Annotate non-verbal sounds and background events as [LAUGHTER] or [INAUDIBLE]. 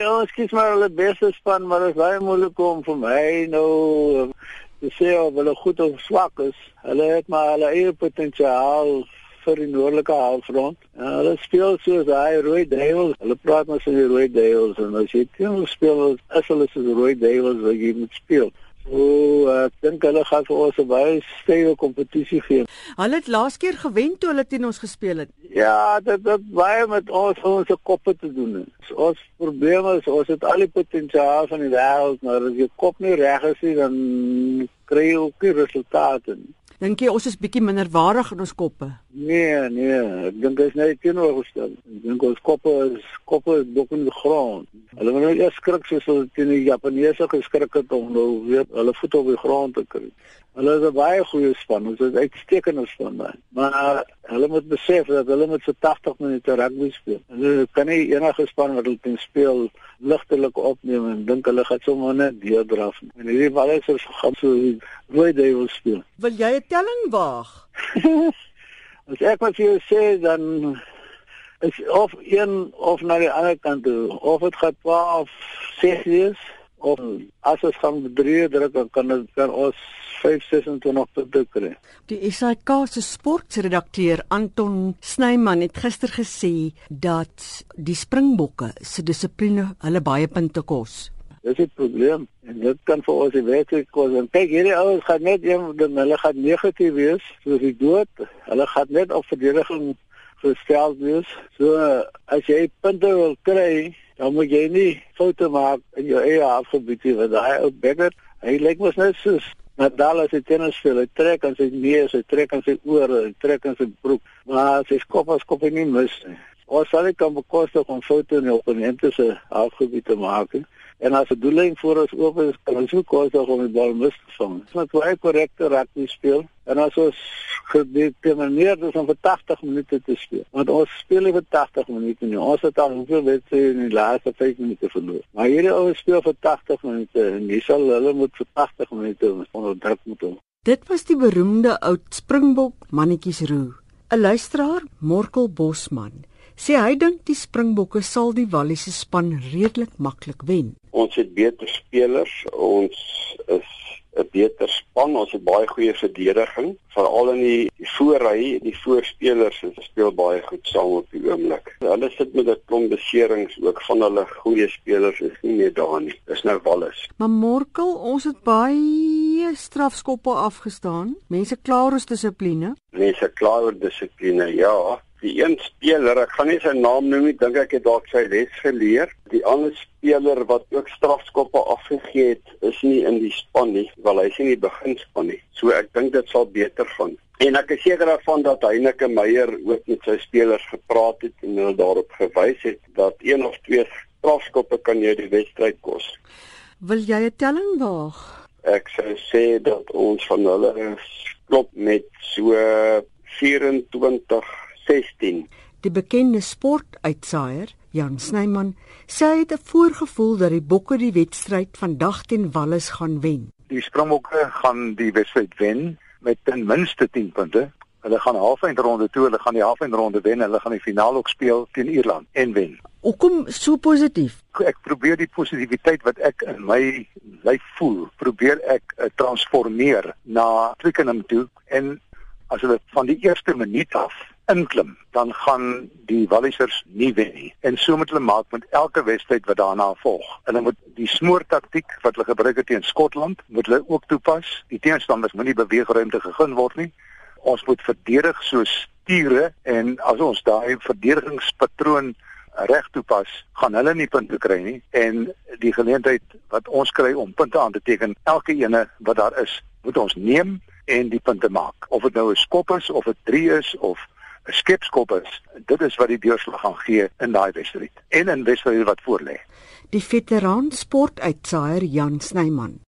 Ja, ons kies maar hulle beste span, maar dit is baie moeilik om vir my nou te sê of hulle goed of swak is. Hulle het maar hulle eie potensiaal vir die noordelike halfrond. Ja, hulle speel soos daai rooi duivels. Hulle praat maar van die rooi duivels en as jy teen speel as hulle soos rooi duivels wat jy moet speel. O, ek dink hulle gaan vir ons 'n baie stewige kompetisie gee. Hulle het laas keer gewen toe hulle teen ons gespeel het. Ja, dit het baie met ons ons koppe te doen. Ons probleem is ons het al die potensiaal van die wêreld, maar as jy kop nie reg is nie, dan kry jy ook nie resultate nie. Dink jy ons is bietjie minderwaardig in ons koppe? Nee, nee, ek dink dit is net teenoorgestel. Ek dink ons koppe is koppe is bok in die grond. Hulle moet nou eers skrik soos hulle teen die Japaneese geskrik het om nou weer hulle voet op die grond te kry. Hulle is 'n baie goeie span, ons is uitstekende span daai. Maar hulle moet besef dat hulle met so 80 minute rugby speel. Hulle kan nie enige span wat hulle teen speel ligtelik opneem en dink hulle gaan sommer net deurdraf. En hierdie balle is gaan so rooi duiwel speel. Wil jy 'n telling waag? [LAUGHS] As ek wat jy sê dan is of een of na die ander kant toe of dit gaan 12 6 wees of as ons gaan drie druk dan kan dit kan ons 526 punte kry. Die SAK se sportredakteur Anton Snyman het gister gesê dat die Springbokke se dissipline hulle baie punte kos. Dis 'n probleem en dit kan vir ons werklik kos. En kyk hierdie ouens gaan net een hulle gaan negatief wees soos die dood. Hulle gaan net op verdediging gestel wees. So as jy punte wil kry, dan moet jy nie foute maak in jou eie afgebied nie. Want daai ou Becker, hy lyk mos net soos Nadal as hy tennis speel, hy trek aan sy neus, hy trek aan sy ore, hy trek aan sy broek, maar sy skop as kop nie mis nie. Ons sal nie kan bekostig om foute in die opponente se afgebied te maak nie. En as 'n doelin voor ons oop is, kan ons ook kos om die bal mis te vang. Dit moet baie korrekte rugby speel. En as ons gedetermineer is om vir 80 minute te speel. Want ons speel nie vir 80 minute nie. Ons het al hoeveel wedstrye in die laaste 5 minute verloor. Maar hierdie ouens speel vir 80 minute en dis sal hulle moet vir 80 minute onder druk moet hou. Dit was die beroemde oud Springbok mannetjies roe. 'n Luisteraar, Morkel Bosman, sê hy dink die Springbokke sal die Walliese span redelik maklik wen. Ons het beter spelers, ons is 'n beter span, ons het baie goeie verdediging, veral in die, die voorry, die voorspelers is speel baie goed saam op die oomblik. Hulle sit met 'n klomp beserings ook van hulle goeie spelers is nie meer daar nie. Dis nou Wallis. Maar Morkel, ons het baie strafskoppe afgestaan. Mense klaar is dissipline. Mense klaar oor dissipline, ja die een speler, ek gaan nie sy naam noem nie, dink ek het dalk sy les geleer. Die ander speler wat ook strafskoppe afgegee het, is nie in die span nie, wel hy is nie in die beginspan nie. So ek dink dit sal beter gaan. En ek is seker daarvan dat Heineke Meyer ook met sy spelers gepraat het en hulle daarop gewys het dat een of twee strafskoppe kan jou die wedstryd kos. Wil jy 'n telling waag? Ek sou sê dat ons van hulle klop met so 24 16. Die bekende sportuitsaaier, Jan Snyman, sê hy het 'n voorgevoel dat die Bokke die wedstryd vandag teen Wallis gaan wen. Die Springbokke gaan die wedstryd wen met ten minste 10 punte. Hulle gaan halfeindronde toe, hulle gaan die halfeindronde wen en hulle gaan die finaal ook speel teen Ierland en wen. Hoekom so positief? Ek probeer die positiwiteit wat ek in my lyf voel, probeer ek uh, transformeer na Twickenham toe en as hulle van die eerste minuut af inklim, dan gaan die Wallisers nie wen nie. En so moet hulle maak met elke wedstryd wat daarna volg. En dan moet die smoor taktiek wat hulle gebruik het teen Skotland, moet hulle ook toepas. Die teenstanders moenie beweegruimte gegee word nie. Ons moet verdedig soos stiere en as ons daai verdedigingspatroon reg toepas, gaan hulle nie punte kry nie en die geleentheid wat ons kry om punte aan te teken, elke ene wat daar is, moet ons neem en die punte maak. Of dit nou 'n skop is of 'n 3 is of 'n skepskop is. Dit is wat die deurslag gaan gee in daai wedstryd en in wedstryde wat voorlê. Die veteraan sportuitsaaier Jan Snyman